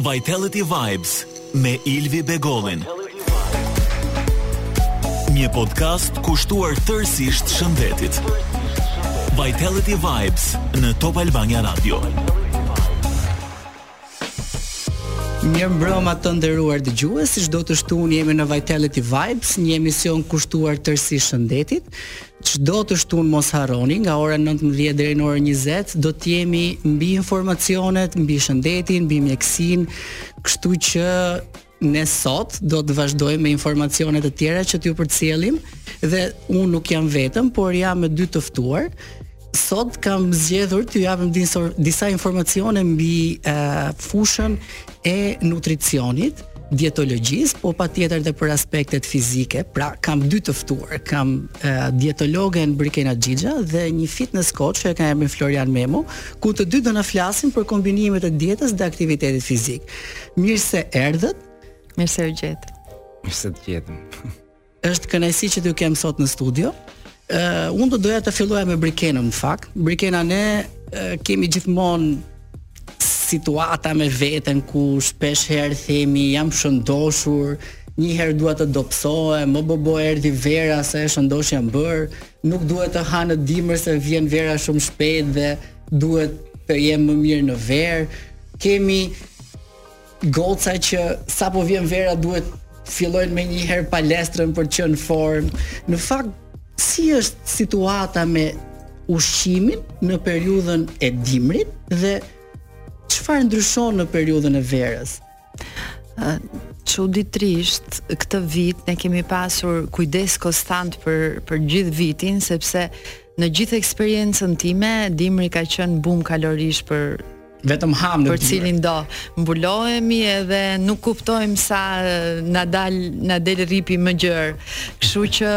Vitality Vibes me Ilvi Begollin. Një podcast kushtuar tërësisht shëndetit. Vitality Vibes në Top Albania Radio. Mirëmbrëma të nderuar dëgjues, si çdo të shtunë jemi në Vitality Vibes, një emision kushtuar tërësisht shëndetit. Çdo të shtunë mos harroni, nga ora nëntëmbëdhjetë deri në orën njëzet, do të jemi mbi informacionet, mbi shëndetin, mbi mjekësinë, kështu që ne sot do të vazhdojmë me informacione të tjera që t'ju përcjellim dhe unë nuk jam vetëm, por jam me dy të ftuar Sot kam zgjedhur t'ju japim disa informacione mbi uh, fushën e nutricionit, dietologjisë, po patjetër dhe për aspektet fizike. Pra, kam dy të ftuar, kam uh, dietologen Brikena Xhixha dhe një fitness coach që e ka emrin Florian Memo, ku të dy do na flasin për kombinimet e dietës dhe aktivitetit fizik. Mirë se erdhët. Mirë se ju gjeta. Mirë se të gjetëm. Është kënaqësi që t'ju kem sot në studio. Ë uh, unë do doja të filloja me Brikenën në fakt. Brikena ne uh, kemi gjithmonë situata me veten ku shpesh herë themi jam shëndoshur, një herë dua të dobësohem, o bobo erdhi vera sa e shëndosh jam bërë, nuk duhet të ha në dimër se vjen vera shumë shpejt dhe duhet të jem më mirë në verë. Kemi Goca që sapo vjen vera duhet fillojnë menjëherë palestrën për të qenë në formë. Në fakt, si është situata me ushqimin në periudhën e dimrit dhe çfarë ndryshon në periudhën e verës? çuditërisht këtë vit ne kemi pasur kujdes konstant për për gjithë vitin sepse në gjithë eksperiencën time dimri ka qenë bum kalorish për Vetëm hamë. Për cilin do mbulohemi edhe nuk kuptojmë sa na dal na del rripi më gjerë. Kështu që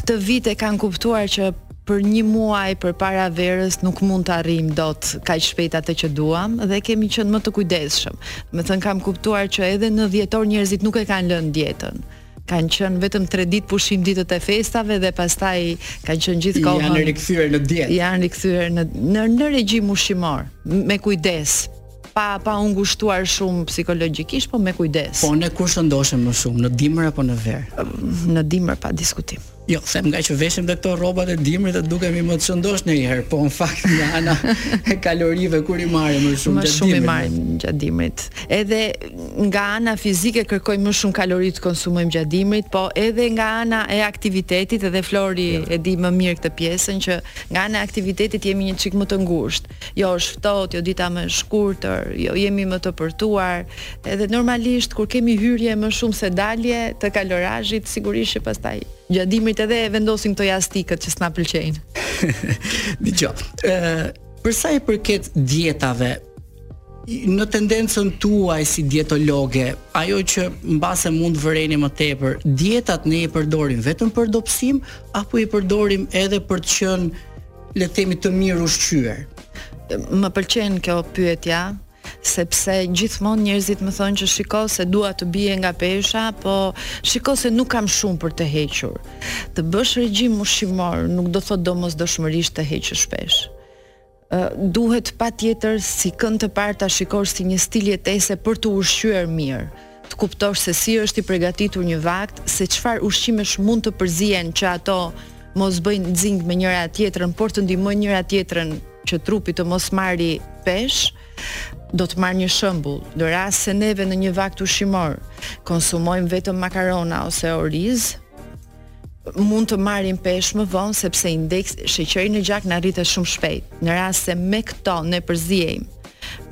këtë vit e kanë kuptuar që për një muaj përpara verës nuk mund të arrijmë dot kaq shpejt atë që duam dhe kemi qenë më të kujdesshëm. Domethënë kam kuptuar që edhe në dhjetor njerëzit nuk e kanë lënë dietën. kanë qenë vetëm 3 ditë pushim ditët e festave dhe pastaj kanë qenë gjithë kohën janë rikthyer në dietë. Janë rikthyer në në, në regjim ushqimor, me kujdes, pa pa u ngushtuar shumë psikologjikisht, po me kujdes. Po ne kur shëndoshemi më shumë, në dimër apo në verë? Në dimër pa diskutim. Jo, them ngaqë veshim dhe këto rrobat e dimrit dhe dukemi më të shëndosh një herë, po në fakt nga ana e kalorive kur i marrim më shumë gjatë dimrit. Më shumë i marrim gjatë dimrit. Edhe nga ana fizike kërkojmë më shumë kalori të konsumojmë gjatë dimrit, po edhe nga ana e aktivitetit edhe Flori ja. e di më mirë këtë pjesën që nga ana e aktivitetit jemi një çik më të ngushtë. jo është ftohtë, jo dita më e shkurtër, jo jemi më të përtuar, edhe normalisht kur kemi hyrje më shumë se dalje të kalorazhit, sigurisht që pastaj gjatë dimrit edhe vendosim këto jastikët që s'na pëlqejnë. Dgjoj. Ë, për sa i përket dietave, në tendencën tuaj si dietologe, ajo që mbase mund të vëreni më tepër, dietat ne i përdorim vetëm për dobësim apo i përdorim edhe për të qenë le të themi të mirushqyer. Më pëlqen kjo pyetja, sepse gjithmonë njerëzit më thonë që shiko se dua të bie nga pesha, po shiko se nuk kam shumë për të hequr. Të bësh regjim ushqimor nuk do thotë domosdoshmërisht të heqësh peshë. Ë duhet patjetër si kënd të parë ta shikosh si një stil jetese për t'u ushqyer mirë. të kuptosh se si është i pregatitur një vakt, se çfarë ushqimesh mund të përzihen që ato mos bëjnë xing me njëra-tjetrën, por të ndihmojnë njëra-tjetrën që trupi të mos marri peshë. Do të marr një shembull, në rast se neve në një vakt ushqimor konsumojmë vetëm makarona ose oriz, mund të marrim peshë më vonë sepse indeksi i sheqerit në gjak na rritet shumë shpejt. Në rast se me këto ne përziejmë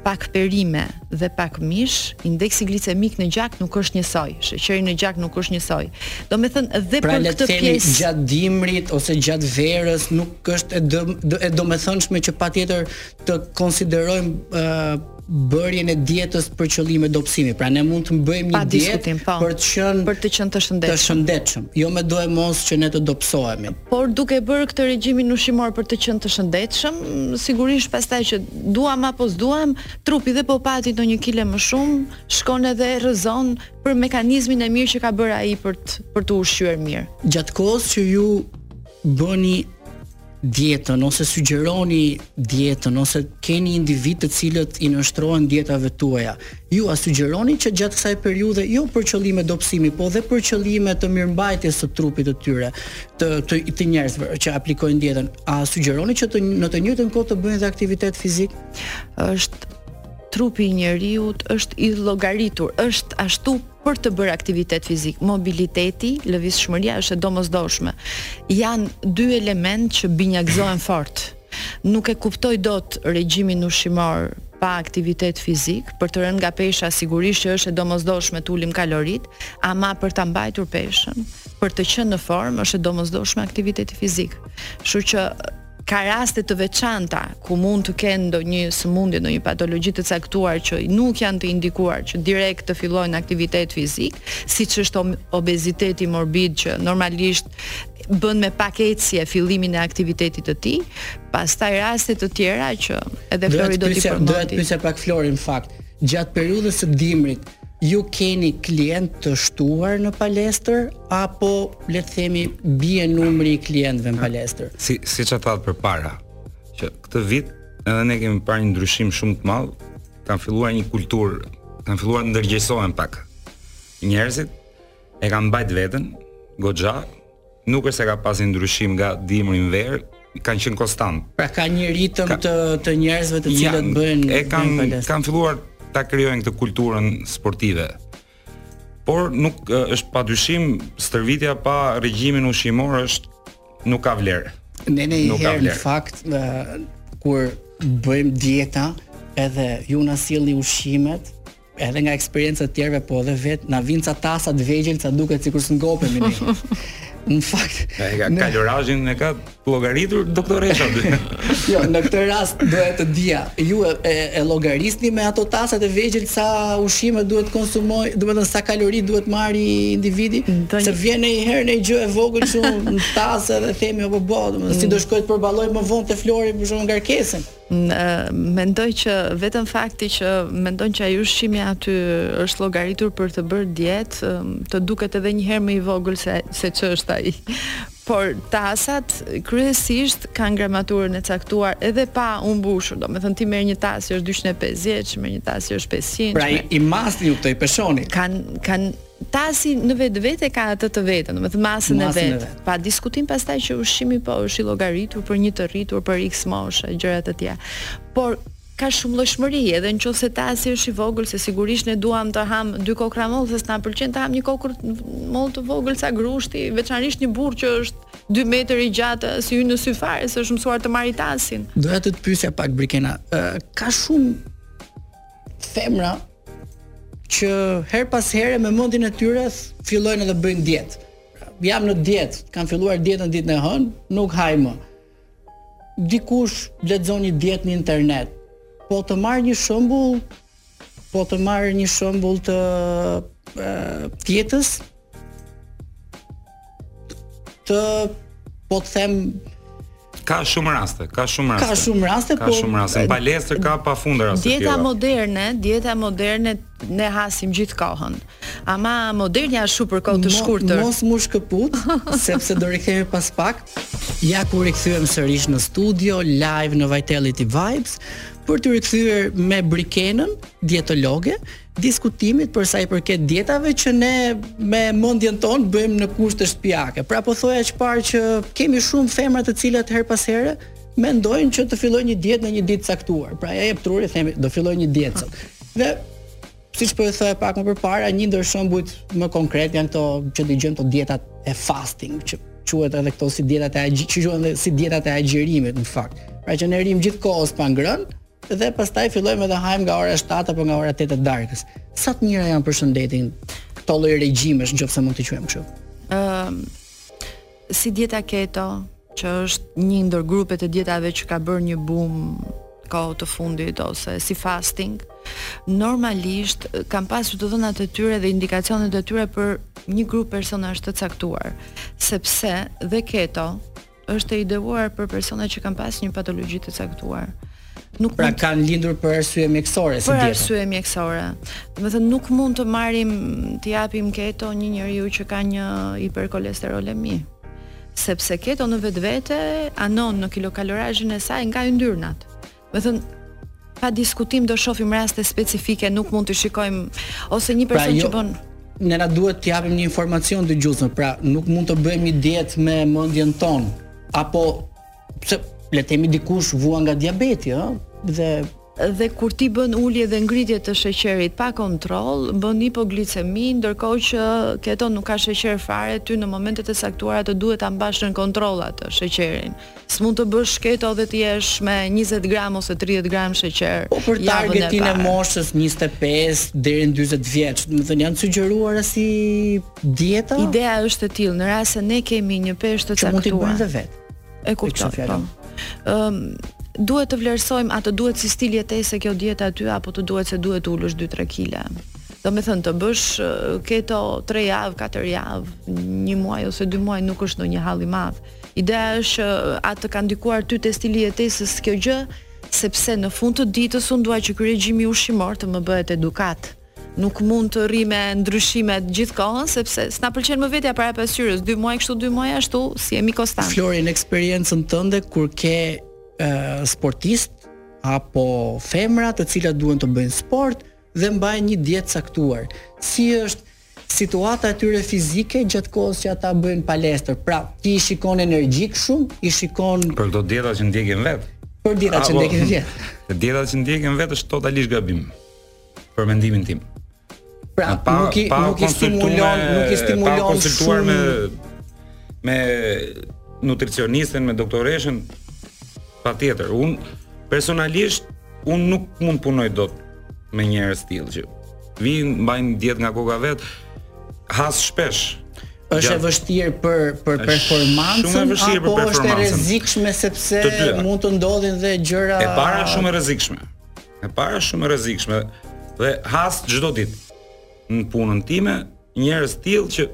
pak perime dhe pak mish, indeksi glicemik në gjak nuk është njësoj, sheqeri në gjak nuk është njësoj. Domethënë dhe pra, për këtë pjesë... Pra, gjatë dimrit ose gjatë verës nuk është e, dë, e domethënshme që patjetër të konsiderojmë uh, bërjen e dietës për qëllime dobësimi. Pra ne mund të bëjmë një dietë po. për të qenë për të qenë të shëndetshëm. Të shëndetshëm, jo medoemos që ne të dobësohemi. Por duke bërë këtë regjimin ushqimor për të qenë të shëndetshëm, sigurisht pastaj që duam apo s'duam, trupi dhe po pati ndonjë kile më shumë, shkon edhe rrëzon për mekanizmin e mirë që ka bërë ai për të për t'u ushqyer mirë. Gjatë kohës që ju bëni dietën ose sugjeroni dietën ose keni individë të cilët i nënshtrohen dietave tuaja. Ju a sugjeroni që gjatë kësaj periudhe jo për qëllime dobësimi, po dhe për qëllime të mirëmbajtjes së trupit të tyre, të të, të njerëzve që aplikojnë dietën, a sugjeroni që të, në të njëjtën kohë të bëjnë dhe aktivitet fizik? Është trupi i njeriut është i llogaritur, është ashtu për të bërë aktivitet fizik. Mobiliteti, lëvizshmëria është e domosdoshme. Janë dy elementë që binjakëzohen fort. Nuk e kuptoj dot regjimin ushqimor pa aktivitet fizik, për të rënë nga pesha sigurisht që është e domosdoshme të ulim kaloritë, ama për ta mbajtur peshën, për të qenë në formë është e domosdoshme aktiviteti fizik. Kështu që ka raste të veçanta ku mund të kenë ndonjë sëmundje, ndonjë patologji të caktuar që nuk janë të indikuar që direkt të fillojnë aktivitet fizik, siç është obeziteti morbid që normalisht bën me paketë ecje fillimin e aktivitetit të tij, pastaj raste të tjera që edhe Flori do të përmendë. Do të pyesja pak Florin në fakt, gjatë periudhës së dimrit, Ju keni klientë të shtuar në palestër apo le të themi bie numri i klientëve në palestër? Siç e thatë përpara, që këtë vit edhe ne kemi parë një ndryshim shumë të madh, kanë filluar një kulturë, kanë filluar të ndërgjegjësohen pak. Njerëzit e kanë mbajt veten goxha Nuk është se ka pas një ndryshim nga dimri në verë, kanë qenë konstant. Pra ka një ritëm ka, të të njerëzve të cilët ja, bëjnë e kanë kanë filluar ta krijojnë këtë kulturën sportive. Por nuk është pa dyshim stërvitja pa regjimin ushqimor është nuk ka vlerë. Ne, ne herë në fakt kur bëjmë dieta, edhe ju na sillni ushqimet, Edhe nga eksperiencat e të tjerëve, po edhe vet na vin ca tasa të vegjël, sa duket sikur s'ngopemi ne. Në fakt, e ka në... kalorazhin e ka llogaritur doktoresha. jo, në këtë rast duhet të di a, ju e, e, e llogarisni me ato tasa të vegjël sa ushqime duhet të konsumojë, domethënë sa kalori duhet të marrë individi, se vjen ndonjëherë një gjë e vogël shumë në tas dhe themi a po bëhet, domethënë si do shkoj të përballoj më vonë te Flori për shembull ngarkesën. Mendoj që vetëm fakti që mendon që ai ushqimi aty është llogaritur për të bërë dietë, të duket edhe një herë më i vogël se se ç'është ai. Por tasat kryesisht kanë gramaturën e caktuar edhe pa u mbushur, domethënë ti merr një tas që është 250, merr një tas që është 500. Pra i masni ju këto i peshoni. Kan kan Tasi në vetvete e ka atë të vetën, domethënë masën, masën e vet. Vet. Pa diskutim pastaj që ushqimi po është i llogaritur për një të rritur për X moshë, gjëra të tjera. Por ka shumë llojshmëri edhe në qoftë se tasi është i vogël se sigurisht ne duam të ham dy kokrra mollë se s'na pëlqen të ham një kokërr mollë të vogël sa grushti veçanërisht një burrë që është 2 metër i gjatë s'i hyn në sy fare se është mësuar të marrë tasin doja të të pyesja pak Brikena uh, ka shumë femra që herë pas here me mendjen e tyre fillojnë edhe bëjnë dietë. Jam në dietë, kam filluar dietën ditën e hënë, nuk haj më. Dikush lexon një dietë në internet. Po të marr një shembull, po të marr një shembull të dietës, të po të them ka shumë raste, ka shumë raste. Ka shumë raste, ka po. Ka shumë raste. Në palestër ka pafund raste. Dieta tjera. moderne, dieta moderne ne hasim gjithë kohën. Ama modernja është super kohë të shkurtër. Mos m'u shkëputni, sepse do rikthehemi pas pak. Ja ku u rikthyem sërish në studio live në Vitality Vibes për t'u rikthyer me Brikenën, dietologe, diskutimit për sa i përket dietave që ne me mendjen tonë bëjmë në kushte shtëpiake. Pra po thoja më parë që kemi shumë femra të cilat herë pas here mendojnë që të fillojnë një dietë në një ditë të caktuar. Pra ia jep truri themi do filloj një dietë sot. Dhe siç po e thoja pak më parë, një ndër shembujt më konkretë janë këto që dëgjojmë të dietat e fasting që quhet edhe këto si dietat e agjë, që quhen si dietat e agjërimit në fakt. Pra që ne rrimë gjithë kohës pa ngrënë, Dhe pastaj fillojmë edhe hamë nga ora 7 apo nga ora 8 e darkës. Sa të mira janë për shëndetin këto lloj regjimesh, nëse mund t'i quajmë kështu. Ëm ehm, uh, si dieta keto, që është një ndër grupet e dietave që ka bërë një boom kohët e fundit ose si fasting, normalisht kanë pasur të dhënat e tyre dhe indikacionet e tyre për një grup personash të caktuar, sepse dhe keto Është e ideuar për persona që kanë pas një patologji të caktuar. Nuk pra mund... kanë lindur për arsye mjekësore si Për arsye mjekësore. Domethënë nuk mund të marrim të japim keto një njeriu që ka një hiperkolesterolemi sepse keto në vetvete anon në kilokalorazhin e saj nga yndyrnat. Domethënë, pa diskutim do shofim raste specifike, nuk mund t'i shikojmë, ose një pra, person pra, jo, që bën... Ne na duhet të japim një informacion të gjithë, pra nuk mund të bëjmë një dietë me mendjen tonë, apo pse le të themi dikush vuan nga diabeti, ë? Dhe dhe kur ti bën ulje dhe ngritje të sheqerit pa kontroll, bën hipoglicemi, ndërkohë që keto nuk ka sheqer fare, ty në momentet e caktuara të duhet ta mbash në kontroll atë sheqerin. S'mund të bësh keto dhe të jesh me 20 gram ose 30 gram sheqer. Po për targetin e moshës 25 deri në 40 vjeç, domethënë janë të sugjeruara si dieta? Ideja është e tillë, në rast se ne kemi një peshë të caktuar. Që mund të bëjmë dhe vetë. E kuptoj. Po. Ëm um, duhet të vlerësojmë a të duhet si stil jetese kjo dieta ty apo të duhet se duhet të ulësh 2-3 kg. Domethënë të bësh keto 3 javë, 4 javë, një muaj ose 2 muaj nuk është ndonjë hall i madh. Ideja është që a të ka ndikuar ty te stili i jetesës kjo gjë, sepse në fund të ditës unë dua që ky regjimi ushqimor të më bëhet edukatë. Nuk mund të rri me ndryshime gjithë kohën sepse s'na pëlqen më vetja para pasqyrës, dy muaj kështu, dy muaj ashtu, s'jemi konstantë. Flori në eksperiencën tënde kur ke e, sportistë apo femra të cilat duan të bëjnë sport dhe mbajnë një dietë të caktuar. Si është Situata e tyre fizike gjatë kohës që ata bëjnë palestër. Pra, ti i shikon energjik shumë, i shikon Për këto dieta që ndjekin vetë. Për dieta që ndjekin vetë. Dieta që ndjekin vetë është totalisht gabim. Për mendimin tim. Pra, pa, nuk i pa nuk i stimulon, nuk i stimulon pa konsultuar shumë... me me nutricionisten, me doktoreshën, Patjetër, unë personalisht unë nuk mund punoj dot me njerëz të tillë që vijnë mbajnë dietë nga koka vetë has shpesh është e vështirë për për performancën apo për është e rrezikshme sepse mund të ndodhin dhe gjëra e para shumë e rrezikshme e para shumë e rrezikshme dhe has çdo ditë në punën time njerëz të tillë që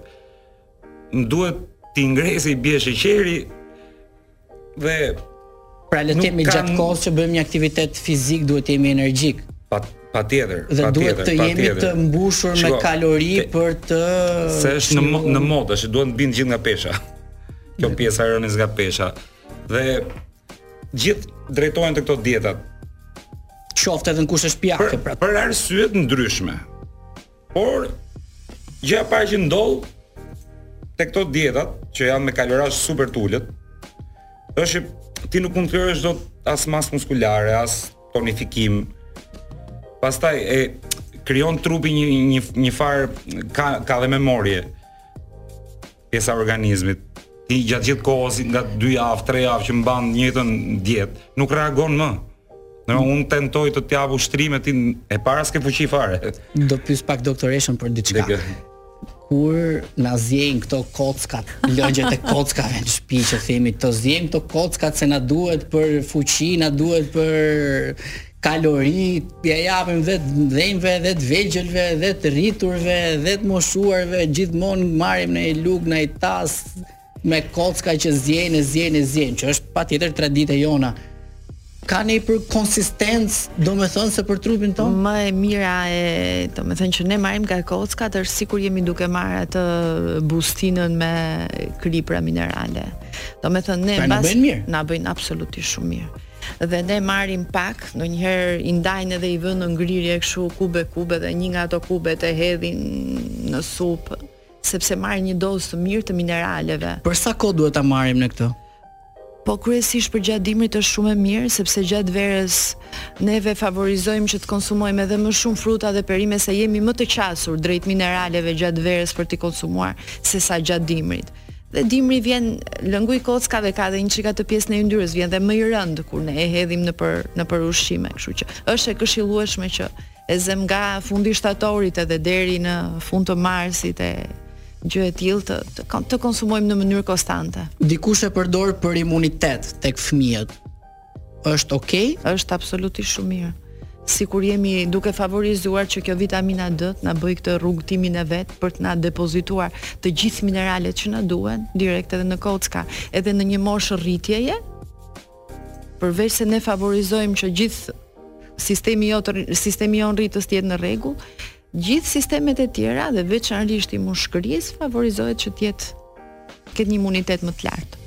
më duhet t'i ngre se i bie sheqeri dhe pra le të themi gjatë kohës që bëjmë një aktivitet fizik duhet të jemi energjik. Pa patjetër, patjetër. Dhe duhet të jemi të mbushur me kalori për të se është në në modë, është duhet të bien të gjithë nga pesha. Kjo pjesa e rënies nga pesha. Dhe gjithë drejtohen te këto dietat. Qoftë edhe në kushte shtëpiake pra. Për arsye të ndryshme. Por gjëja e parë që ndodh te këto dietat që janë me kalorazh super të ulët, është që ti nuk mund të kryesh dot as masë muskulare, as tonifikim. Pastaj e krijon trupi një një një farë ka ka dhe memorie. pjesa e organizmit. Ti gjatë gjithë kohës nga 2 javë, 3 javë që mban një njëjtën dietë, nuk reagon më. Mm. Unë tentoj të të jap ushtrime ti e para s'ke fuqi fare. Do pyes pak doktoreshën për diçka. Kur ne ziejmë këto kockat, lëngjet e kockave në shtëpi që themi, t'i ziejmë këto kockat se na duhet për fuqi, na duhet për kalori ia japim dhe të mëdhenjve dhe të vegjëlve dhe të rriturve dhe të moshuarve gjithmonë marrim ndonjë lugë ndonjë tas me kocka që ziejnë e ziejnë e ziejnë që është patjetër traditë e jona ka një për konsistencë, domethënë se për trupin tonë? Më e mira e, domethënë që ne marrim nga kockat, është sikur jemi duke marrë atë bustinën me kripra minerale. Domethënë ne... Pra na bëjnë mirë? Na bëjnë absolutisht shumë mirë. dhe ne marrim pak, ndonjëherë i ndajnë edhe i vënë në ngrirje kështu kube kube dhe një nga ato kubet e hedhin në supë, sepse marrin një dozë të mirë të mineraleve. Për sa kohë duhet ta marrim ne këtë? Po kryesisht për gjatë dimrit është shumë e mirë sepse gjatë verës neve favorizojmë që të konsumojmë edhe më shumë fruta dhe perime se jemi më të qasur drejt mineraleve gjatë verës për t'i konsumuar sesa gjatë dimrit. Dhe dimri vjen lëngu i kockave ka dhe një çikë atë pjesën e yndyrës vjen dhe më i rëndë kur ne e hedhim nëpër nëpër ushqime, kështu që është e këshillueshme që e zëm nga fundi i shtatorit edhe deri në fund të marsit një gjë e tillë të, të të konsumojmë në mënyrë konstante. Dikush e përdor për imunitet tek fëmijët. është ok? Është absolutisht shumë mirë. Se kur jemi duke favorizuar që kjo vitamina D të na bëjë këtë rrugëtimin e vet për të na depozituar të gjithë mineralet që na duhen direkt edhe në kocka, edhe në një moshë rritjeje. Përveçse ne favorizojmë që gjithë sistemi jot sistemi jonë rritës të jetë në rregull, Gjithë sistemet e tjera dhe veçanërisht i mushkërisë favorizohet që të jetë ketë një imunitet më të lartë.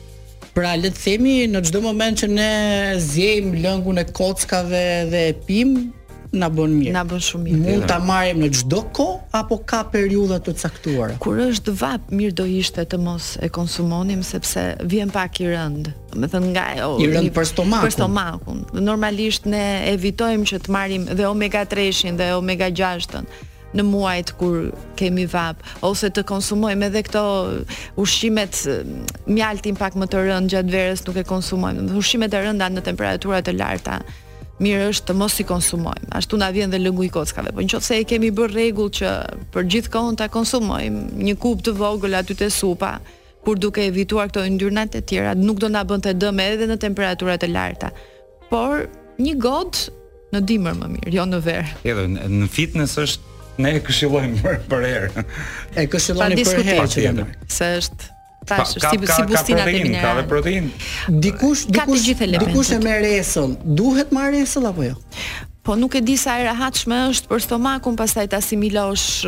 Pra le të themi në çdo moment që ne ziejmë lëngun e kockave dhe e pimë, na bën mirë. Na bën shumë mirë. Mund ta marrim në çdo kohë apo ka periudha të caktuara. Kur është vapë, mirë do ishte të mos e konsumonim sepse vjen pak i rëndë. me thënë nga o, i rëndë për stomakun. Për stomakun. Normalisht ne evitojmë që të marrim dhe omega 3-shin dhe omega 6-ën në muajt kur kemi vapë ose të konsumojmë edhe këto ushqimet mjaltin pak më të rëndë gjatë verës nuk e konsumojmë. Ushqimet e rënda në temperatura të larta mirë është të mos i konsumojmë. Ashtu na vjen dhe lëngu i kockave. Po nëse e kemi bërë rregull që për gjithë kohën ta konsumojmë një kupë të vogël aty te supa, kur duke evituar këto yndyrnat e tjera, nuk do na bënte dëm edhe në temperatura të larta. Por një gotë në dimër më mirë, jo në verë. Edhe në fitness është ne e këshillojmë për, përherë. E këshilloni përherë që kemi. Se është tash ka, si, ka, si bustina me minerale. Ka dhe proteinë. Dikush dikush dikush e merr esëll, duhet marrë esëll apo jo? Po nuk e di sa e rehatshme është për stomakun pastaj ta asimilosh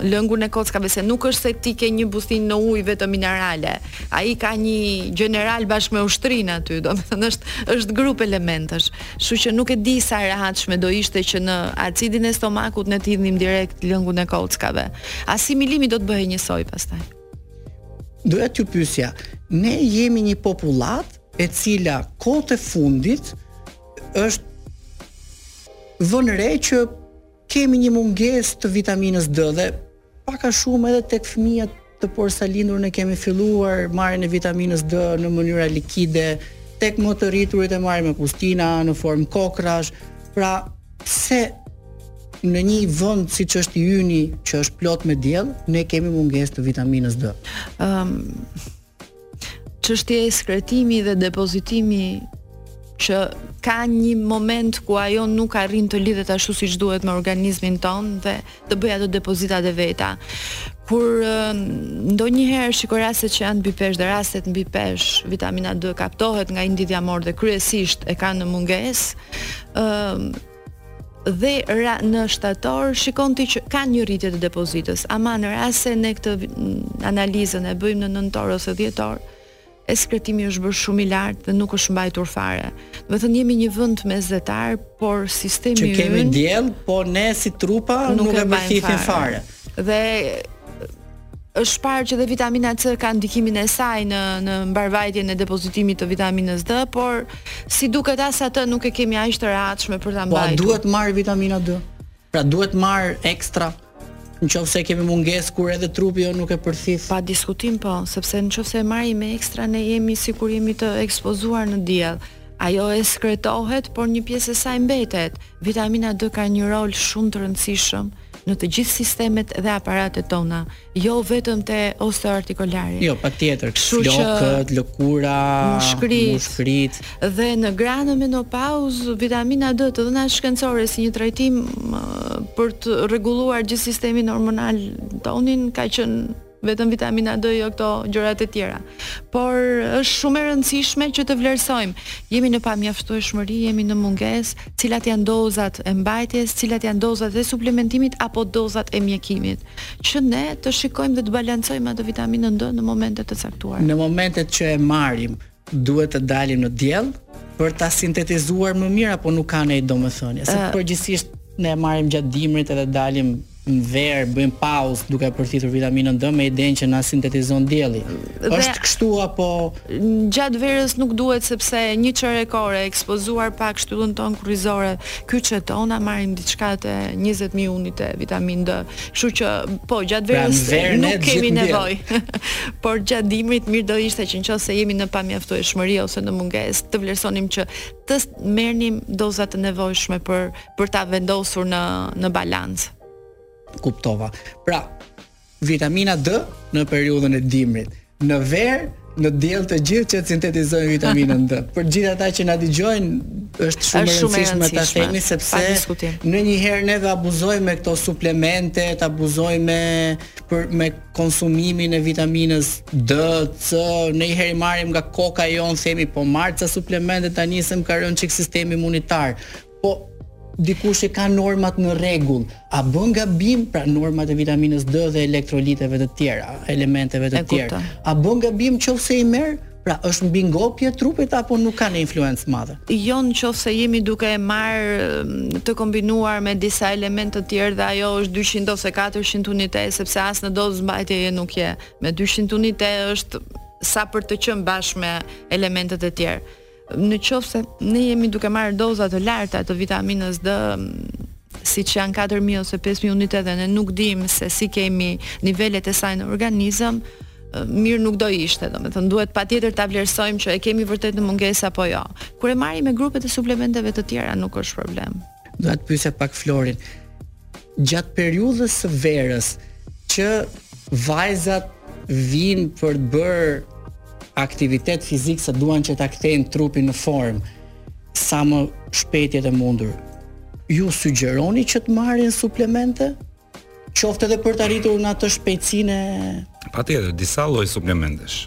lëngun e kockave se nuk është se ti ke një bustinë në ujë vetëm minerale. Ai ka një gjeneral bashkë me ushtrinë aty, domethënë është është grup elementësh. Kështu që nuk e di sa e rehatshme do ishte që në acidin e stomakut ne të hidhnim direkt lëngun e kockave. Asimilimi do të bëhej njësoj pastaj. Doja t'ju pyesja, ne jemi një popullatë e cila kohët e fundit është vënë re që kemi një mungesë të vitaminës D dhe pak a shumë edhe tek fëmijët e porsalindur ne kemi filluar marrjen e vitaminës D në mënyra likide, tek më të rriturit e marrin me bustina në formë kokrrash. Pra, pse në një vend siç është i yni që është plot me diell, ne kemi mungesë të vitaminës D. Ëm um... Çështja ekskretimi dhe depozitimi që ka një moment ku ajo nuk arrin të lidhet ashtu siç duhet me organizmin tonë dhe të bëjë ato depozitat e veta. Kur ndonjëherë shikoj raste që janë mbi peshë dhe rastet mbi peshë, vitamina D kaptohet nga indi dhjamor dhe kryesisht e kanë në mungesë. Ëm dhe ra, në shtator shikon ti që ka një rritje të depozitës, ama në rast se ne këtë analizën e bëjmë në nëntor ose dhjetor, ekskretimi është bërë shumë i lartë dhe nuk është mbajtur fare. Domethënë jemi një vend mesdhetar, por sistemi ynë që kemi diell, po ne si trupa nuk, nuk e mbajmë fare. Dhe Është parë që dhe vitamina C ka ndikimin e saj në në mbarëvajtjen e depozitimit të vitaminës D, por si duket as atë nuk e kemi aq të rehatshme për ta mbajtur. Po a duhet marrë vitamina D? Pra duhet marrë ekstra në qoftë se kemi mungesë kur edhe trupi jo nuk e përthith. Pa diskutim po, sepse në qoftë se e marrim me ekstra ne jemi sikur jemi të ekspozuar në diell. Ajo ekskretohet, por një pjesë e saj mbetet. Vitamina D ka një rol shumë të rëndësishëm në të gjithë sistemet dhe aparatet tona, jo vetëm te osteoartikolari. Jo, patjetër, flokët, lëkura, mushkëritë, mushkëritë. Dhe në gra në menopauzë, vitamina D të dhëna shkencore si një trajtim për të rregulluar gjithë sistemin hormonal tonin ka qenë vetëm vitamina D jo këto gjërat e tjera. Por është shumë e rëndësishme që të vlerësojmë. Jemi në pamjaftueshmëri, jemi në mungesë, cilat janë dozat e mbajtjes, cilat janë dozat e suplementimit apo dozat e mjekimit, që ne të shikojmë dhe të balancojmë atë vitaminën D në momente të caktuara. Në momentet që e marrim, Duhet të dalim në diell për ta sintetizuar më mirë apo nuk ka ndonjë domethënie. Se uh, përgjithësisht ne marrim gjatë dimrit edhe dalim në verë, bëjmë pauzë duke përthithur vitaminën D me idenë që na sintetizon dielli. Është kështu apo gjatë verës nuk duhet sepse një çerek ore ekspozuar pak shtyllën tonë kurrizore, kyçet tona marrin diçka te 20000 unite vitaminë D. Kështu që po gjatë pra, verës pra, nuk kemi nevojë. Por gjatë dimrit mirë do ishte që nëse jemi në pamjaftueshmëri ose në mungesë, të vlerësonim që të merrnim doza të nevojshme për për ta vendosur në në balancë. Kuptova. Pra, vitamina D në periudhën e dimrit. Në verë, në diell të gjithë që të sintetizojnë vitaminën D. Për gjithë ata që na dëgjojnë, është shumë e rëndësishme ta themi sepse ndonjëherë neve abuzojmë me këto suplemente, ta abuzojmë me për me konsumimin e vitaminës D, C, ndonjëherë i marrim nga koka jonë, themi po marr ca suplemente tani se më ka rënë çik sistemi imunitar. Po dikush që ka normat në rregull, a bën gabim pra normat e vitaminës D dhe elektroliteve të tjera, elementeve të tjera. A bën gabim në qoftë se i merr? Pra është mbingopje e trupit apo nuk ka ndonjë influencë madhe? Jo në qoftë se jemi duke e marrë të kombinuar me disa elementë të tjerë dhe ajo është 200 ose 400 unite, sepse as në dozë mbajtjeje nuk je. Me 200 unite është sa për të qënë bashkë me elementet e tjerë. Në qoftë se ne jemi duke marrë doza të larta të vitaminës D, siç janë 4000 ose 5000 unite edhe ne nuk dimë se si kemi nivelet e saj në organizëm, mirë nuk do ishte, domethënë, duhet patjetër ta vlerësojmë që e kemi vërtet në mungesë apo jo. Kur e marrim me grupet e suplementeve të tjera, nuk është problem. Do të pyesja pak Florin. Gjatë periudhës së verës që vajzat vijnë për të bërë aktivitet fizik se duan që ta kthejnë trupin në formë sa më shpejt të jetë e mundur. Ju sugjeroni që të marrin suplemente? Qoftë edhe për të arritur në atë shpejtësinë e Patjetër, disa lloj suplementesh.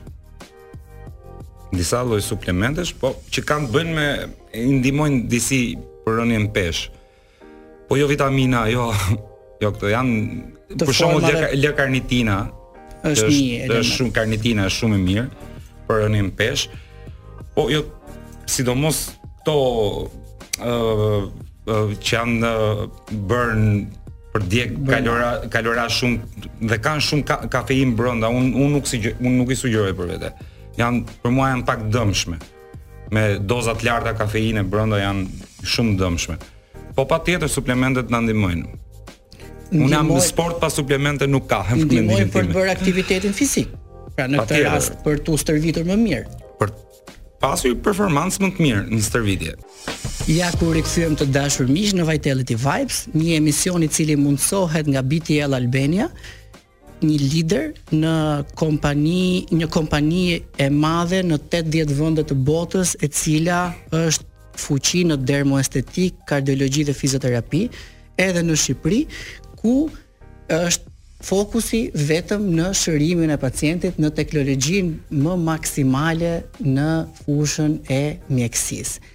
Disa lloj suplementesh, po që kanë të bëjnë me i ndihmojnë disi për rënien në peshë. Po jo vitamina, jo jo këto janë për shembull L-karnitina, Është një element. Është shumë karnitina, është shumë e mirë për rënien në peshë. Po jo sidomos këto uh, uh, që janë uh, bërn për të djegur kalori kalori shumë dhe kanë shumë ka, kafeinë brenda. Un un nuk si un nuk i sugjeroj për vete. Janë për mua janë pak të dëmshme. Me doza të larta kafeine brenda janë shumë të dëmshme. Po patjetër suplementet na ndihmojnë. Unë jam në sport pa suplemente nuk ka. Ndihmojnë për të bërë aktivitetin fizik. Pra në këtë rast për t'u stërvitur më mirë. Për të pasur performancë më të mirë në stërvitje. Ja ku u rikthyem të dashur miq në Vitality Vibes, një emision i cili mundësohet nga BTL Albania, një lider një kompani, një kompani e madhe në 80 vende të botës, e cila është fuqi në dermoestetikë, kardiologji dhe fizioterapi, edhe në Shqipëri, ku është fokusi vetëm në shërimin e pacientit në teknologjinë më maksimale në fushën e mjekësisë.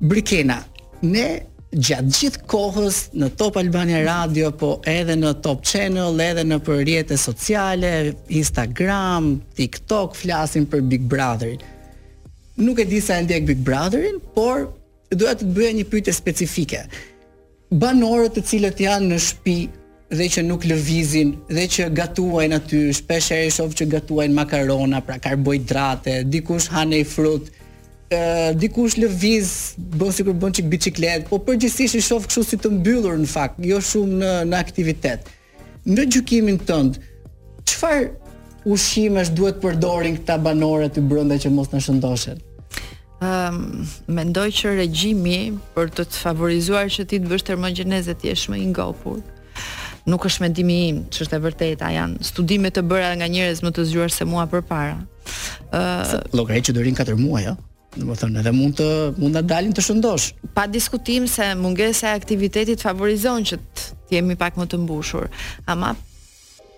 Brikena, ne gjatë gjithë kohës në Top Albania Radio, po edhe në Top Channel, edhe nëpër rrjete sociale, Instagram, TikTok, flasim për Big Brotherin. Nuk e di sa e ndjek Big Brotherin, por doja të të bëja një pyetje specifike. Banorët të cilët janë në shtëpi dhe që nuk lëvizin dhe që gatuajnë aty, shpesh herë i shoh që gatuajnë makarona, pra karbohidrate, dikush ha ndonjë frut, ë dikush lëviz, bën sikur bën çik biçikletë, po përgjithësisht i shoh kështu si të mbyllur në fakt, jo shumë në në aktivitet. Në gjykimin tënd, çfarë ushqimesh duhet të përdorin këta banorë aty brenda që mos na shëndoshen? Ëm, um, mendoj që regjimi për të të favorizuar që ti të bësh termogjenezë të jesh më i ngopur. Nuk është mendimi im, ç'është e vërteta, janë studime të bëra nga njerëz më të zgjuar se mua përpara. Ë, uh, llogarit që do rrinë 4 muaj, jo? Domethënë edhe mund të mund të dalin të shëndosh. Pa diskutim se mungesa e aktivitetit favorizon që të jemi pak më të mbushur. Ama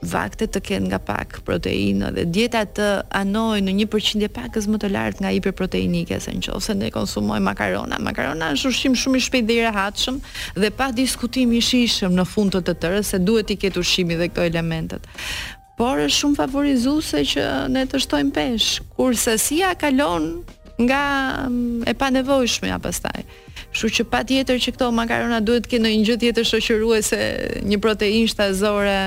vakte të kenë nga pak proteinë dhe dieta të anojë në një përqindje pakëz më të lartë nga hiperproteinike se në qofë se ne konsumojmë makarona. Makarona është ushqim shumë i shpejt dhe i rehatshëm dhe pa diskutim i shijshëm në fund të të tërë se duhet t'i ketë ushqimi dhe këto elementet. por është shumë favorizuese që ne të shtojmë peshë, kur sasia kalon nga mm, e panevojshmja, pastaj. Kështu që patjetër që këto makarona duhet të kenë një gjë tjetër shoqëruese, një proteinë shtazore,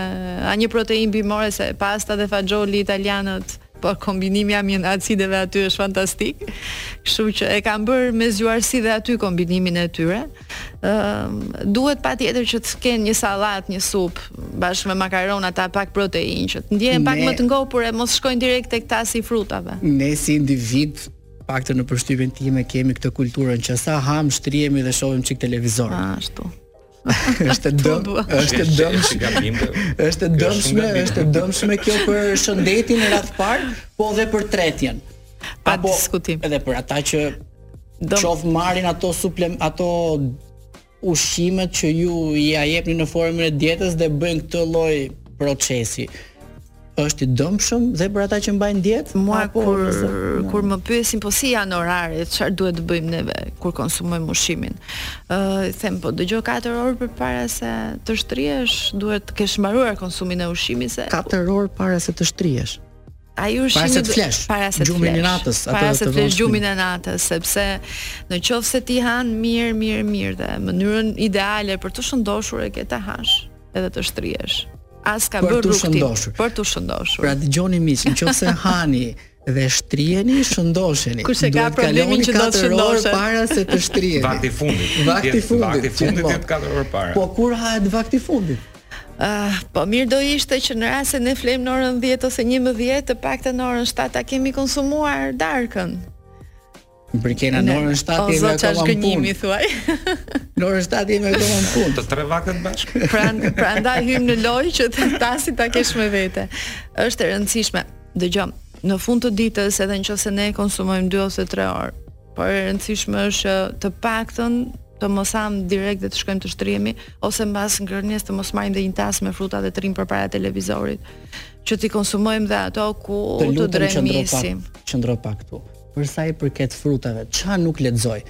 a një proteinë bimore se pasta dhe fagjoli italianët Po kombinimi i aminoacideve aty është fantastik. Kështu që e kanë bërë me zgjuarsi dhe aty kombinimin e tyre. Ëm ehm, uh, duhet patjetër që të kenë një sallatë, një supë bashkë me makaronat a pak proteinë që të ndjehen pak më të ngopur e mos shkojnë direkt tek tasi i frutave. Ne si individë paktën në përshtypjen time kemi këtë kulturën që sa hamë shtrihemi dhe shohim çik televizor. Ashtu. është dëm, është dëm, është gabim. Është e dëmshme, është e dëmshme kjo për shëndetin në radhë të parë, po dhe për tretjen. Pa Apo, diskutim. Edhe për ata që dëm... qoftë marrin ato suplem, ato ushqimet që ju ia jepni në formën e dietës dhe bëjnë këtë lloj procesi. është i dëmshëm dhe për ata që mbajnë dietë mua apo, kur nëse, kur më pyesin po si janë oraret, çfarë duhet të bëjmë neve kur konsumojmë ushqimin. Ë uh, them po dëgjo 4 orë përpara se të shtrihesh, duhet të kesh mbaruar konsumin e ushqimit se 4 orë para se të shtrihesh. Ai ushqimi para se të flesh, para se të flesh, natës, para se të flesh gjumin e natës, sepse në qoftë se ti han mirë, mirë, mirë dhe mënyrën ideale për të shëndoshur e ke të hash. edhe të shtrihesh. S'ka më mirë rrugë për të shëndoshur. Pra dëgjoni miq, nëse hani dhe shtriheni, shëndosheni. Kush e ka problemin që do të shëndoshet para se të shtriheni? Vakti fundit. Vakti fundit. Vakti fundit të jetë 4 orë para. Po kur hahet vakti i fundit? Uh, po mirë do ishte që në rast se ne flejmë në orën 10 ose 11 të paktën në orën 7 ta kemi konsumuar darkën Po kena në orën 7 jemi akoma në gënjimi, thuaj. Në orën 7 jemi akoma në punë. Të tre vaktet bashkë. Pra, prandaj hyn në lojë që të tasi ta kesh me vete. Është e rëndësishme. Dëgjomë, në fund të ditës edhe në qoftë se ne konsumojmë 2 ose 3 orë. Por e rëndësishme është të paktën të mos hamë direkt dhe të shkojmë të shtrihemi ose mbas ngrënies të mos marrim dhe një tas me fruta dhe të rrimë përpara televizorit që t'i konsumojmë dhe ato ku të, të dremisim. Qëndro pak këtu. Për sa i përket frutave, ça nuk lexoj.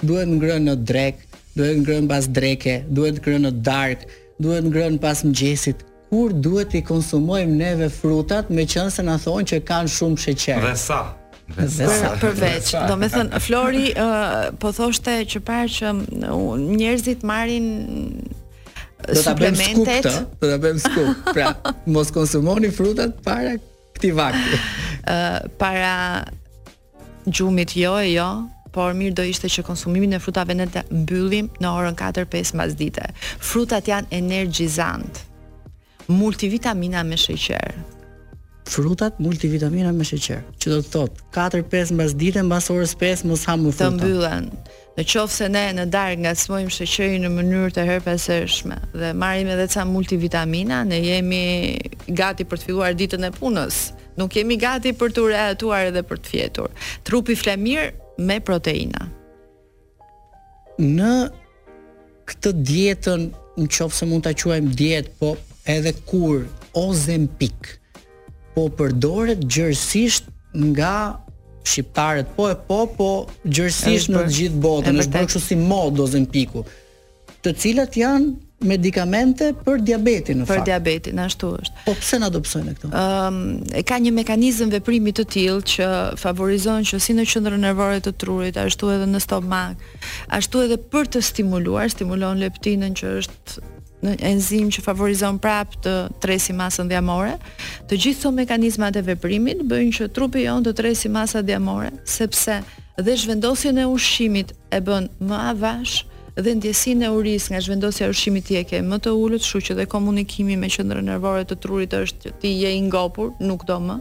Duhet ngrënë në drekë, duhet ngrënë pas dreke, duhet ngrënë në darkë, duhet ngrënë pas mëngjesit. Kur duhet t'i konsumojmë neve frutat, meqënëse na thonë që kanë shumë sheqer? Dhe sa? Dhe sa? Përveç, domethënë Flori, ë, po thoshte që para që njerëzit marrin do ta bëjmë skup këtë, do ta bëjmë skup. Pra, mos konsumoni frutat para Këtij vakti. Uh, para gjumit jo e jo, por mirë do ishte që konsumimin e frutave ne ta mbyllim në orën 4-5 mbasdite. Frutat janë energjizantë, multivitamina me sheqer. Frutat multivitamina me sheqer, që do të thotë 4-5 mbasdite, mbas orës 5 mos ha më fruta. Të mbyllen, Në qoftë se ne në darkë ngacmojmë sheqerin në mënyrë të herëpashershme dhe marrim edhe ca multivitamina, ne jemi gati për të filluar ditën e punës. Nuk jemi gati për t'u rehatuar edhe për të fjetur. Trupi fle mirë me proteina. Në Këtë dietën, në qoftë se mund ta quajmë dietë, po edhe kur Ozempic po përdoret gjerësisht nga shqiptarët, po e po, po gjerësisht në gjithë botën, është bërë kështu si modë Ozempiku, të cilat janë medikamente për diabetin në fakt. Për diabetin, ashtu është. Po pse na dobësojnë këto? Ëm, um, e ka një mekanizëm veprimi të tillë që favorizon që si në qendrën nervore të trurit, ashtu edhe në stomak, Ashtu edhe për të stimuluar, stimulon leptinën që është një enzimë që favorizon prapë të tresi masën dhjamore. Të gjitha këto mekanizmat e veprimit bëjnë që trupi jonë të tresi masa dhjamore, sepse dhe zhvendosjen e ushqimit e bën më avash dhe ndjesinë e urisë nga zhvendosja e ushqimit ti e ke më të ulët, kështu që dhe komunikimi me qendrën nervore të trurit është ti je i ngopur, nuk do më.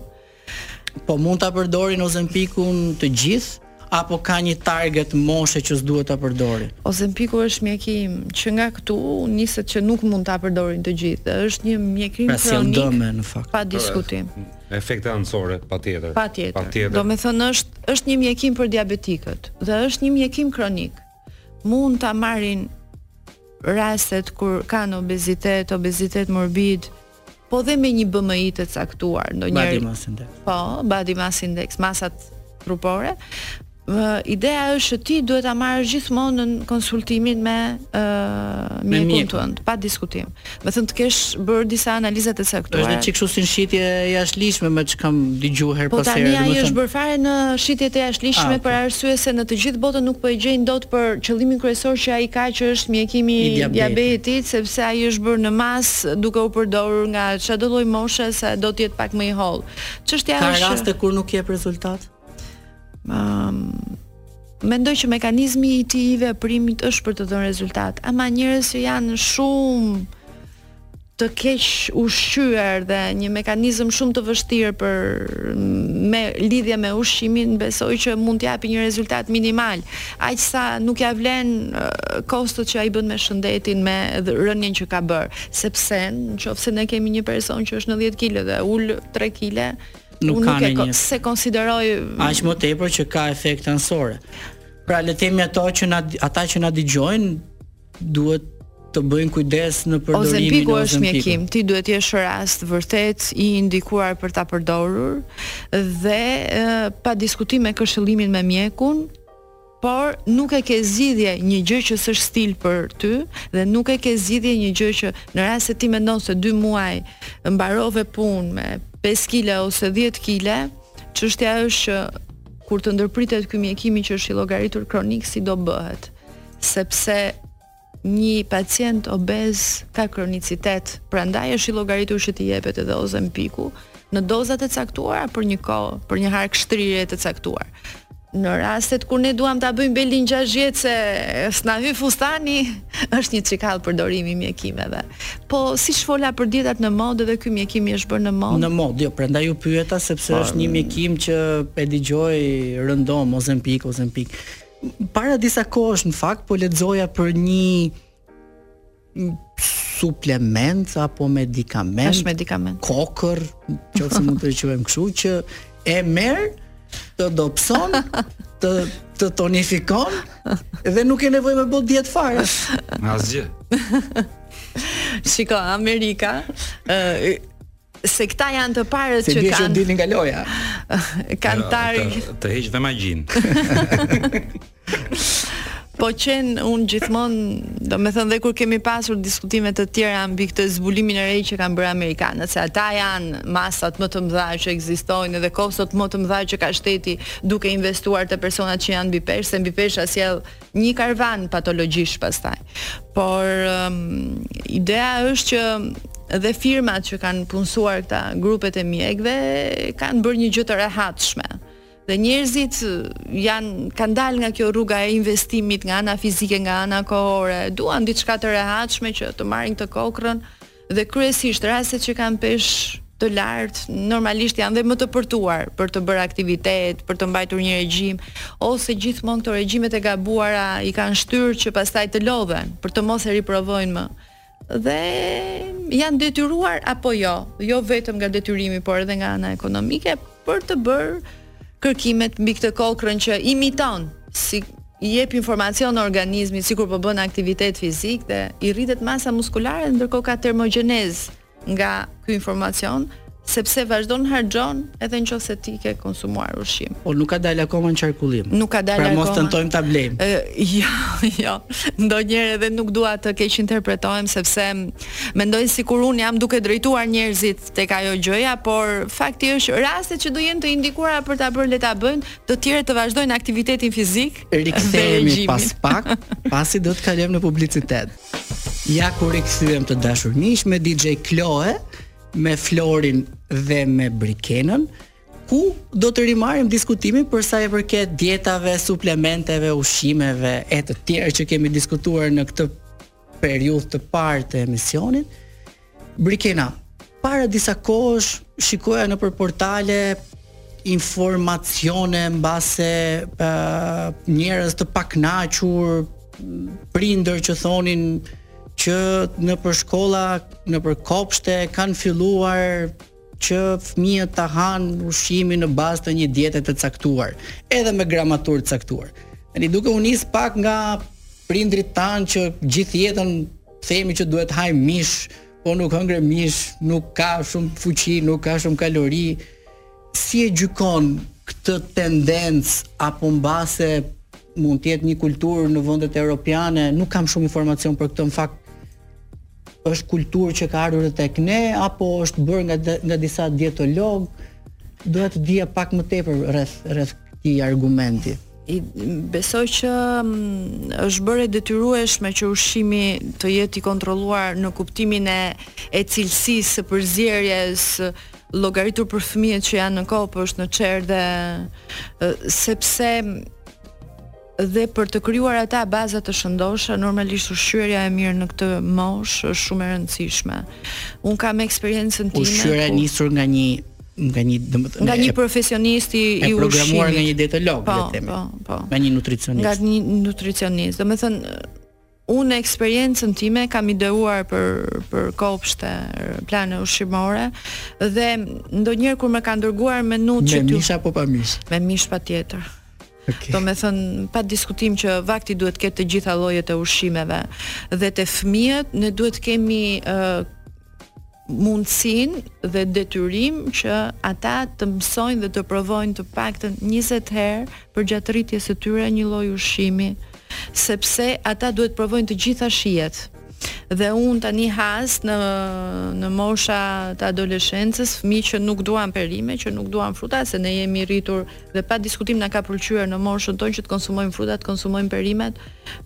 Po mund ta përdorin Ozempikun të gjithë apo ka një target moshe që s'duhet ta përdorin? Ozempiku është mjekim. Që nga këtu niset që nuk mund ta përdorin të gjithë. Është një mjekim pra, kronik. Pra dëme në fakt. Pa diskutim. Efekte anësore, patjetër. Patjetër. Patjetër. Domethënë është, është një mjekim për diabetikët dhe është një mjekim kronik. Mund ta marrin rastet kur kanë obezitet, obezitet morbid, po dhe me një BMI të caktuar, ndonjëherë. Body mass index. Po, body mass index, masat trupore. Uh, ideja është që ti duhet ta marrësh gjithmonë në konsultimin me ë uh, me mjekun tënd, pa diskutim. Domethënë të kesh bërë disa analiza të caktuara. Është një çik kështu si shitje e jashtëligjshme me ç'kam dëgjuar herë pas here. Po tani ai është bërë fare në shitje të jashtëligjshme ah, për arsye se në të gjithë botën nuk po e gjejnë dot për qëllimin kryesor që ai ka që është mjekimi i diabetit, sepse ai është bërë në mas duke u përdorur nga çdo lloj moshe se do të jetë pak më i hollë. Çështja është Ka raste kur nuk jep rezultat? Ëm um, Mendoj që mekanizmi i tij i veprimit është për të dhënë rezultat, ama njerëz që janë shumë të kequshqyer dhe një mekanizëm shumë të vështirë për me lidhje me ushqimin, besoj që mund të japi një rezultat minimal. aq sa nuk ia vlen kostot që ai bën me shëndetin, me rënien që ka bërë, sepse në qoftë se ne kemi një person që është 90 kg dhe ul 3 kg, nuk, nuk ka një s'e konsideroj aq më tepër që ka efekte anësore. Pra le të themi ato që na ata që na dëgjojnë Duhet të bëjnë kujdes në përdorimin e Ozempikut. Ozempiku është mjekim, ti duhet të jesh rast vërtet i indikuar për ta përdorur dhe e, pa diskutim me këshillimin me mjekun, por nuk e ke zgjidhje një gjë që s'është stil për ty dhe nuk e ke zgjidhje një gjë që në rast se ti mendon se 2 muaj mbarove punë me 5 kg ose 10 kg, çështja është që kur të ndërpritet ky mjekimi që është i llogaritur kronik si do bëhet. sepse një pacient obez ka kronicitet, prandaj është i llogaritur që t'i jepet edhe Ozempiku në dozat e caktuara për një kohë, për një harkshtrirje të caktuar. Në rastet kur ne duam ta bëjmë belin 6 vjet se s'na hy fustani, është një çik hall përdorimi i mjekimeve. Po siç fola për dietat në modë dhe ky mjekimi është bërë në modë? Në modë, jo, prandaj ju pyeta sepse po, është një mjekim që e dëgjoj rëndom Ozempik, Ozempik. Para disa kohësh në fakt po lexoja për një suplement apo medikament. Është medikament. Kokërr, qoftë se mund ta quajmë kështu që e merr të dobëson, të të tonifikon dhe nuk ke nevojë me bo dietë fare. Asgjë. Shiko, Amerika, ë se këta janë të parët se që kanë. Se bjeshë dilin nga loja. kanë jo, tarë... Të, të heqë dhe magjin. po që unë gjithmonë, domethënë dhe kur kemi pasur diskutime të tjera mbi këtë zbulimin e re që kanë bërë amerikanët, se ata janë masat më të mëdha që ekzistojnë dhe kostot më të mëdha që ka shteti duke investuar te personat që janë mbipeshë, se mbipesha sjell një karvan patologjish pastaj. Por um, ideja është që dhe firmat që kanë punësuar këta grupet e mjekëve kanë bërë një gjë të rehatshme. Dhe njerëzit janë kanë dalë nga kjo rruga e investimit nga ana fizike, nga ana kohore, duan diçka të rehatshme që të marrin të kokrrën Dhe kryesisht rastet që kanë peshë të lartë normalisht janë dhe më të përtuar për të bërë aktivitet, për të mbajtur një regjim ose gjithmonë këto regjimet e gabuara i kanë shtyrë që pastaj të lodhen për të mos e riprovojnë më. Dhe janë detyruar apo jo, jo vetëm nga detyrimi, por edhe nga ana ekonomike, për të bërë kërkimet mbi këtë kokrrën që imiton si i jep informacion organizmit sikur po bën aktivitet fizik dhe i rritet masa muskulare ndërkohë ka termogjenezë nga ky informacion sepse vazhdon harxhon edhe në qoftë se ti ke konsumuar ushqim. Po nuk ka dalë akoma në qarkullim. Nuk ka dalë pra akoma. Pra mos tentojmë ta blejmë. Jo, jo. Ndonjëherë edhe nuk dua të keqinterpretohem sepse mendoj sikur unë jam duke drejtuar njerëzit tek ajo gjëja, por fakti është rastet që do jenë të indikuara për ta bërë le ta bëjnë, të tjerët të vazhdojnë aktivitetin fizik. Rikthehemi pas pak, pasi do të kalojmë në publicitet. Ja ku rikthehemi të dashur miq me DJ Kloe, me Florin dhe me Brikenën ku do të rimarrim diskutimin për sa i përket dietave, suplementeve, ushqimeve e të tjerë që kemi diskutuar në këtë periudhë të parë të emisionit. Brikena, para disa kohësh shikoja nëpër portale informacione mbase uh, njerëz të pakënaqur, prindër që thonin që nëpër shkolla, nëpër kopshte kanë filluar që fëmijët ta hanë ushqimin në bazë të një diete të caktuar, edhe me gramaturë të caktuar. Tani duke u nis pak nga prindërit tanë që gjithë jetën themi që duhet të hamë mish, po nuk hëngre mish, nuk ka shumë fuqi, nuk ka shumë kalori. Si e gjykon këtë tendencë apo mbase mund të jetë një kulturë në vendet europiane, nuk kam shumë informacion për këtë në fakt. Është kulturë që ka ardhur edhe tek ne apo është bërë nga nga disa dietologë? Doja të dija pak më tepër rreth rreth këtij argumenti. Besoj që mm, është bërë e detyrueshme që ushqimi të jetë i kontrolluar në kuptimin e e cilësisë së përzgjedhjes llogaritur për fëmijët që janë në kopsht, në çerdhe, sepse Dhe për të krijuar ata baza të shëndosha, normalisht ushqyerja e mirë në këtë moshë është shumë e rëndësishme. Un kam eksperiencën time. Ushqyerja e nisur nga një nga një domethënë nga një profesionist i ushqimit. E programuar nga një dietolog, po, le të themi. Po, po, po. Nga një nutricionist. Nga një nutricionist. Domethënë Unë në eksperiencën time kam ideuar për për kopshte, plane ushqimore dhe ndonjëherë kur më kanë dërguar menutë me mish apo pa mish? Me mish patjetër. Okay. Domethënë, pa diskutim që vakti duhet të ketë të gjitha llojet e ushqimeve dhe te fëmijët, ne duhet të kemi uh, mundësinë dhe detyrim që ata të mësojnë dhe të provojnë të paktën 20 herë përgjatë rritjes së tyre një lloj ushqimi, sepse ata duhet të provojnë të gjitha shijet. Dhe un tani has në në mosha të adoleshencës, fëmijë që nuk duan perime, që nuk duan fruta, se ne jemi rritur dhe pa diskutim na ka pëlqyer në moshën tonë që të konsumojmë fruta, të konsumojmë perimet.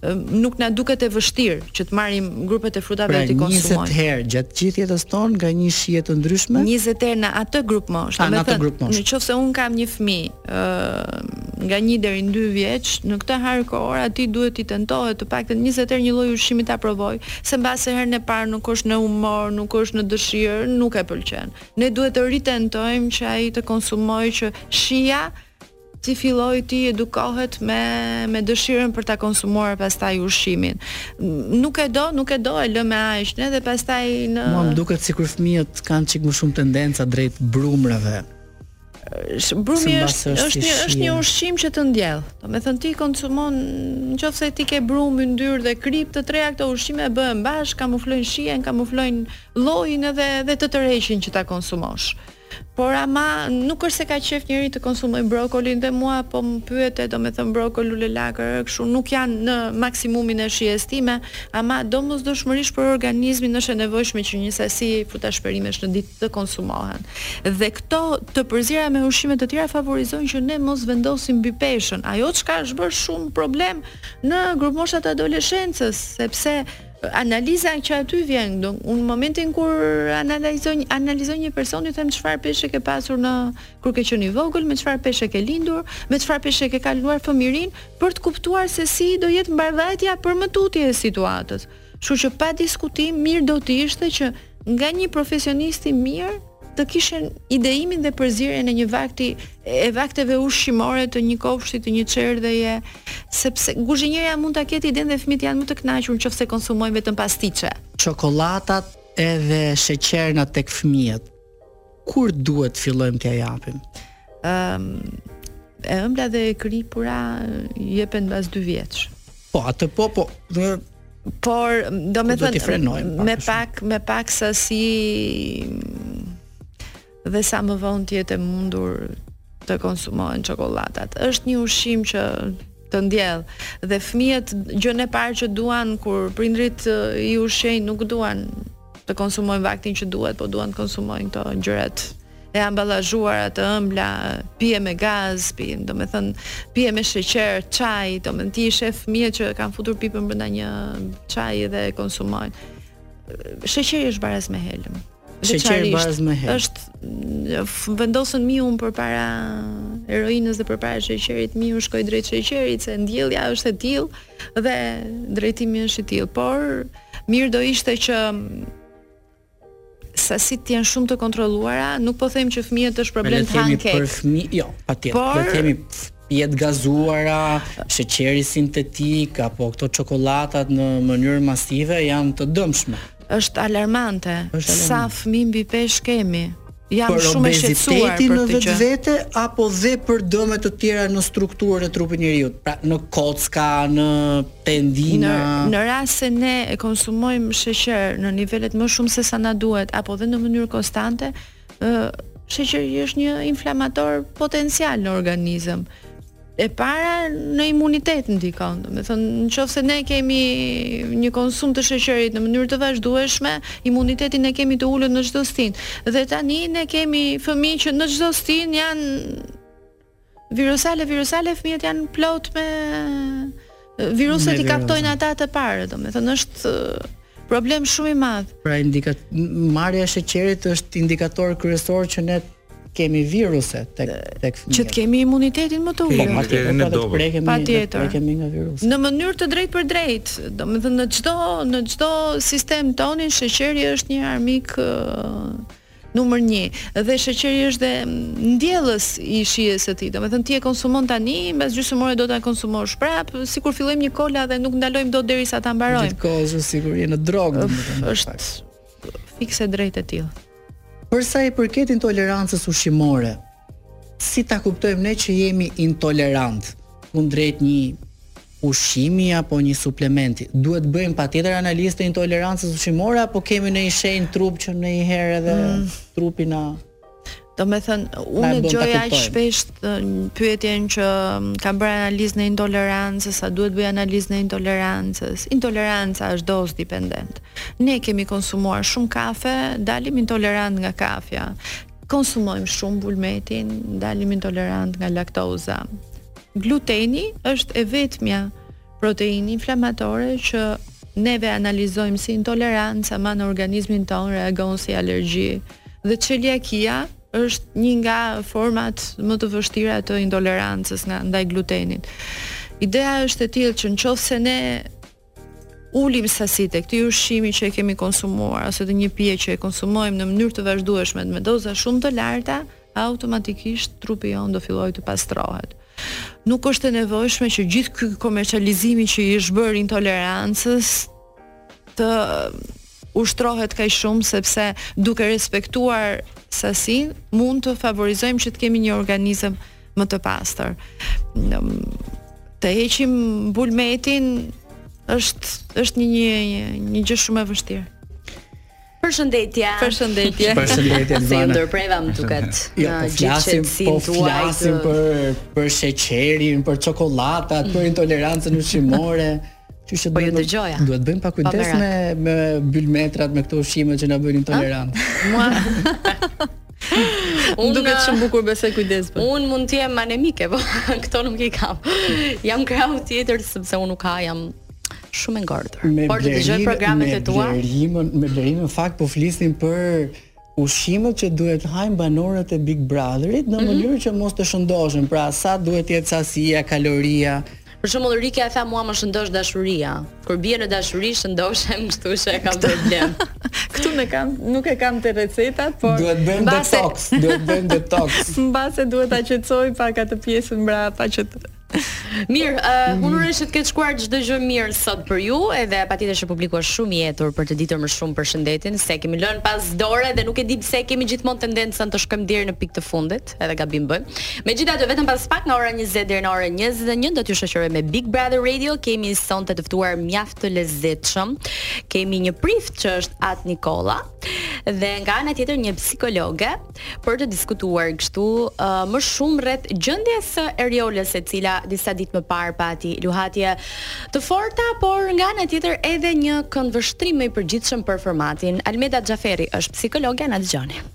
nuk na duket e vështirë që të marrim grupet e frutave pra, të konsumojmë. 20 herë gjatë gjithë jetës tonë nga një shije të ndryshme? 20 herë në atë grupmoshë. Në atë grupmoshë. Në qoftë se un kam një fëmijë, ë nga 1 deri në 2 vjeç, në këtë hark kohor atij duhet t'i tentohet të paktën 20 herë një lloj ushqimi ta provojë, se mbase herën e parë nuk është në humor, nuk është në dëshirë, nuk e pëlqen. Ne duhet të ritentojmë që ai të konsumojë që shija t'i fillojë t'i edukohet me me dëshirën për ta konsumuar pastaj ushqimin? Nuk e do, nuk e do, e lë me aq, edhe pastaj në Mua më duket sikur fëmijët kanë çik më shumë tendenca drejt brumrave. Brumi është është një është një ushqim që të ndjell. Domethënë ti konsumon në qoftë se ti ke brumë, yndyrë dhe kripë, të tria këto ushqime bëhen bashkë, kamuflojnë shijen, kamuflojnë llojin edhe edhe të tërheqin që ta konsumosh. Por ama nuk është se ka qejf njeri të konsumojë brokolin dhe mua po më pyete domethënë brokoli, lulelakër, kështu nuk janë në maksimumin e shijes time, ama domosdoshmërisht për organizmin është e nevojshme që një sasi frutash perimesh në ditë të konsumohen. Dhe këto të përziera me ushqime të tjera favorizojnë që ne mos vendosim mbipeshën, ajo çka është bërë shumë problem në grupmoshat e adoleshencës, sepse Analiza që aty vjen, do në momentin kur analizoj analizoj një person i them çfarë peshe ke pasur në kur ke qenë i vogël, me çfarë peshe ke lindur, me çfarë peshe ke kaluar fëmijërinë për të kuptuar se si do jetë mbarëvajtja për më tutje e situatës. Kështu që pa diskutim mirë do të ishte që nga një profesionist i mirë të kishin ideimin dhe përzierjen e një vakti e vakteve ushqimore të një kopshti të një çerdheje, sepse kuzhiniera mund ta ketë idenë dhe fëmijët janë më të kënaqur nëse konsumojnë vetëm pastiçe. Çokollatat edhe sheqernat tek fëmijët. Kur duhet fillojmë t'ia japim? Ëm um, e ëmbla dhe e kripura jepen mbas 2 vjeç. Po, atë po, po, Por, domethënë, frenojmë, me pak, me pak sasi dhe sa më vonë të jetë e mundur të konsumohen çokollatat. Është një ushqim që të ndjell dhe fëmijët gjënë e parë që duan kur prindrit i ushqejnë nuk duan të konsumojnë vaktin që duhet, po duan të konsumojnë këto gjërat e ambalazhuara të ëmbla, pije me gaz, pi, domethënë, pije me sheqer, çaj, domethënë ti sheh fëmijë që kanë futur pipën brënda një çaji dhe e konsumojnë. Sheqeri është baraz me helm. Sheqeri baraz me helm. është vendosur miu përpara heroinës dhe përpara sheqerit, miu shkoi drejt sheqerit, se ndjellja është e tillë dhe drejtimi është i tillë. Por, mirë do ishte që sasitë të jenë shumë të kontrolluara, nuk po them që fëmijët është problem të hanë kek. Për fëmijë, jo, patjetër. Por... Le të themi pijet e gazuara, sheqeri sintetik apo këto çokolatat në mënyrë masive janë të dëmshme. Është alarmante. Është alarmante. Sa fëmijë mbipeshë kemi? Jam për shumë e shqetësuar për në vetvete apo dhe për dëme të tjera në strukturën e trupit të njeriut, pra në kocka, në tendina. Në, në rast se ne e konsumojmë sheqer në nivelet më shumë se sa na duhet apo dhe në mënyrë konstante, ë sheqeri është një inflamator potencial në organizëm. e para në imunitet ndikon. Domethënë, në qoftë se ne kemi një konsum të sheqerit në mënyrë të vazhdueshme, imunitetin e kemi të ulët në çdo stinë. Dhe tani ne kemi fëmijë që në çdo stinë janë virusale, virusale fëmijët janë plot me Viruset i kaptojnë ata të parë, domethënë është problem shumë i madh. Pra indika marrja e sheqerit është indikator kryesor që ne të kemi viruse tek tek fëmijët. Që të kemi imunitetin më të ulët. Po, patjetër, pra të prekemi, patjetër. Prekemi nga virusi. Në mënyrë të drejtpërdrejtë, domethënë në çdo në çdo sistem tonin sheqeri është një armik numër një dhe sheqeri është dhe ndjellës i shijes së tij. Domethënë ti e konsumon tani, mbas gjysmë ore do ta konsumosh prap, sikur fillojmë një kola dhe nuk ndalojmë dot derisa ta mbarojmë. Gjithkohë është sikur je në drogë domethënë. Është fiks e drejtë e tillë. Për sa i përket intolerancës ushqimore, si ta kuptojmë ne që jemi intolerant kundrejt një ushqimi apo një suplementi. Duhet të bëjmë patjetër analizë të intolerancës ushqimore apo kemi ndonjë shenjë në trup që ndonjëherë edhe trupi na Do me thënë, unë e gjoj aq shpesh pyetjen që kam bërë analizën e intolerancës, a duhet bëj analizën e intolerancës. Intoleranca është dozë dependent. Ne kemi konsumuar shumë kafe, dalim intolerant nga kafja. Konsumojmë shumë bulmetin, dalim intolerant nga laktoza. Gluteni është e vetmja proteinë inflamatore që neve analizojmë si intolerancë, ama në organizmin tonë reagon si alergji. Dhe celiakia është një nga format më të vështira të intolerancës nga ndaj glutenit. Ideja është e tillë që nëse ne Ulim sasitë e këtij ushqimi që e kemi konsumuar ose të një pije që e konsumojmë në mënyrë të vazhdueshme me doza shumë të larta, automatikisht trupi jonë do fillojë të pastrohet. Nuk është e nevojshme që gjithë ky komercializimi që i është bërë intolerancës të ushtrohet kaq shumë sepse duke respektuar sasinë mund të favorizojmë që të kemi një organizëm më të pastër. Të heqim bulmetin është është një një një, një gjë shumë e vështirë. Përshëndetje. Përshëndetje. Përshëndetje. Se ju ndërpreva më duket. Jo, po flasim, po flasim për për sheqerin, për çokollatat, për intolerancën ushqimore. Kështu që po ju dëgjoja. Duhet të bëjmë pak kujdes me me bulmetrat, me këto ushqime që na bëjnë intolerant. Mua. Më duket shumë bukur besoj kujdes. Po. Unë mund të jem anemike, po këto nuk i kam. Jam krahu tjetër sepse unë nuk ha jam shumë e ngordhur. Por të dëgjoj programet e tua. Me Blerinën, me Blerinën në fakt po flisnim për ushqimet që duhet të hanë banorët e Big Brother-it në mënyrë që mos të shëndoshen, pra sa duhet të jetë sasia, kaloria. Për shembull Rike e tha mua më shëndosh dashuria. Kur bie në dashuri shëndoshem, kështu që e kam problem. Këtu nuk kam, nuk e kam te recetat, por duhet bëjmë mbase... detox, duhet bëjmë detox. Mbase duhet ta qetësoj pak atë pjesën mbrapa që Mirë, uh, unë uroj që të ketë shkuar çdo gjë mirë sot për ju, edhe patjetër që publiku është shumë i etur për të ditur më shumë për shëndetin, se e kemi lënë pas dore dhe nuk e di pse kemi gjithmonë tendencën të shkojmë deri në pikë të fundit, edhe gabim bëjmë. Megjithatë, vetëm pas pak nga ora 20 deri në orën 21 do t'ju shoqëroj me Big Brother Radio, kemi sonte të ftuar mjaft të lezetshëm. Kemi një prift që është At Nikolla dhe nga ana tjetër një psikologe për të diskutuar kështu uh, më shumë rreth gjendjes së Eriolës e cila disa ditë më parë pati luhatje të forta, por nga ana tjetër edhe një këndvështrim më i përgjithshëm për formatin. Almeda Xhaferi është psikologja na dëgjoni.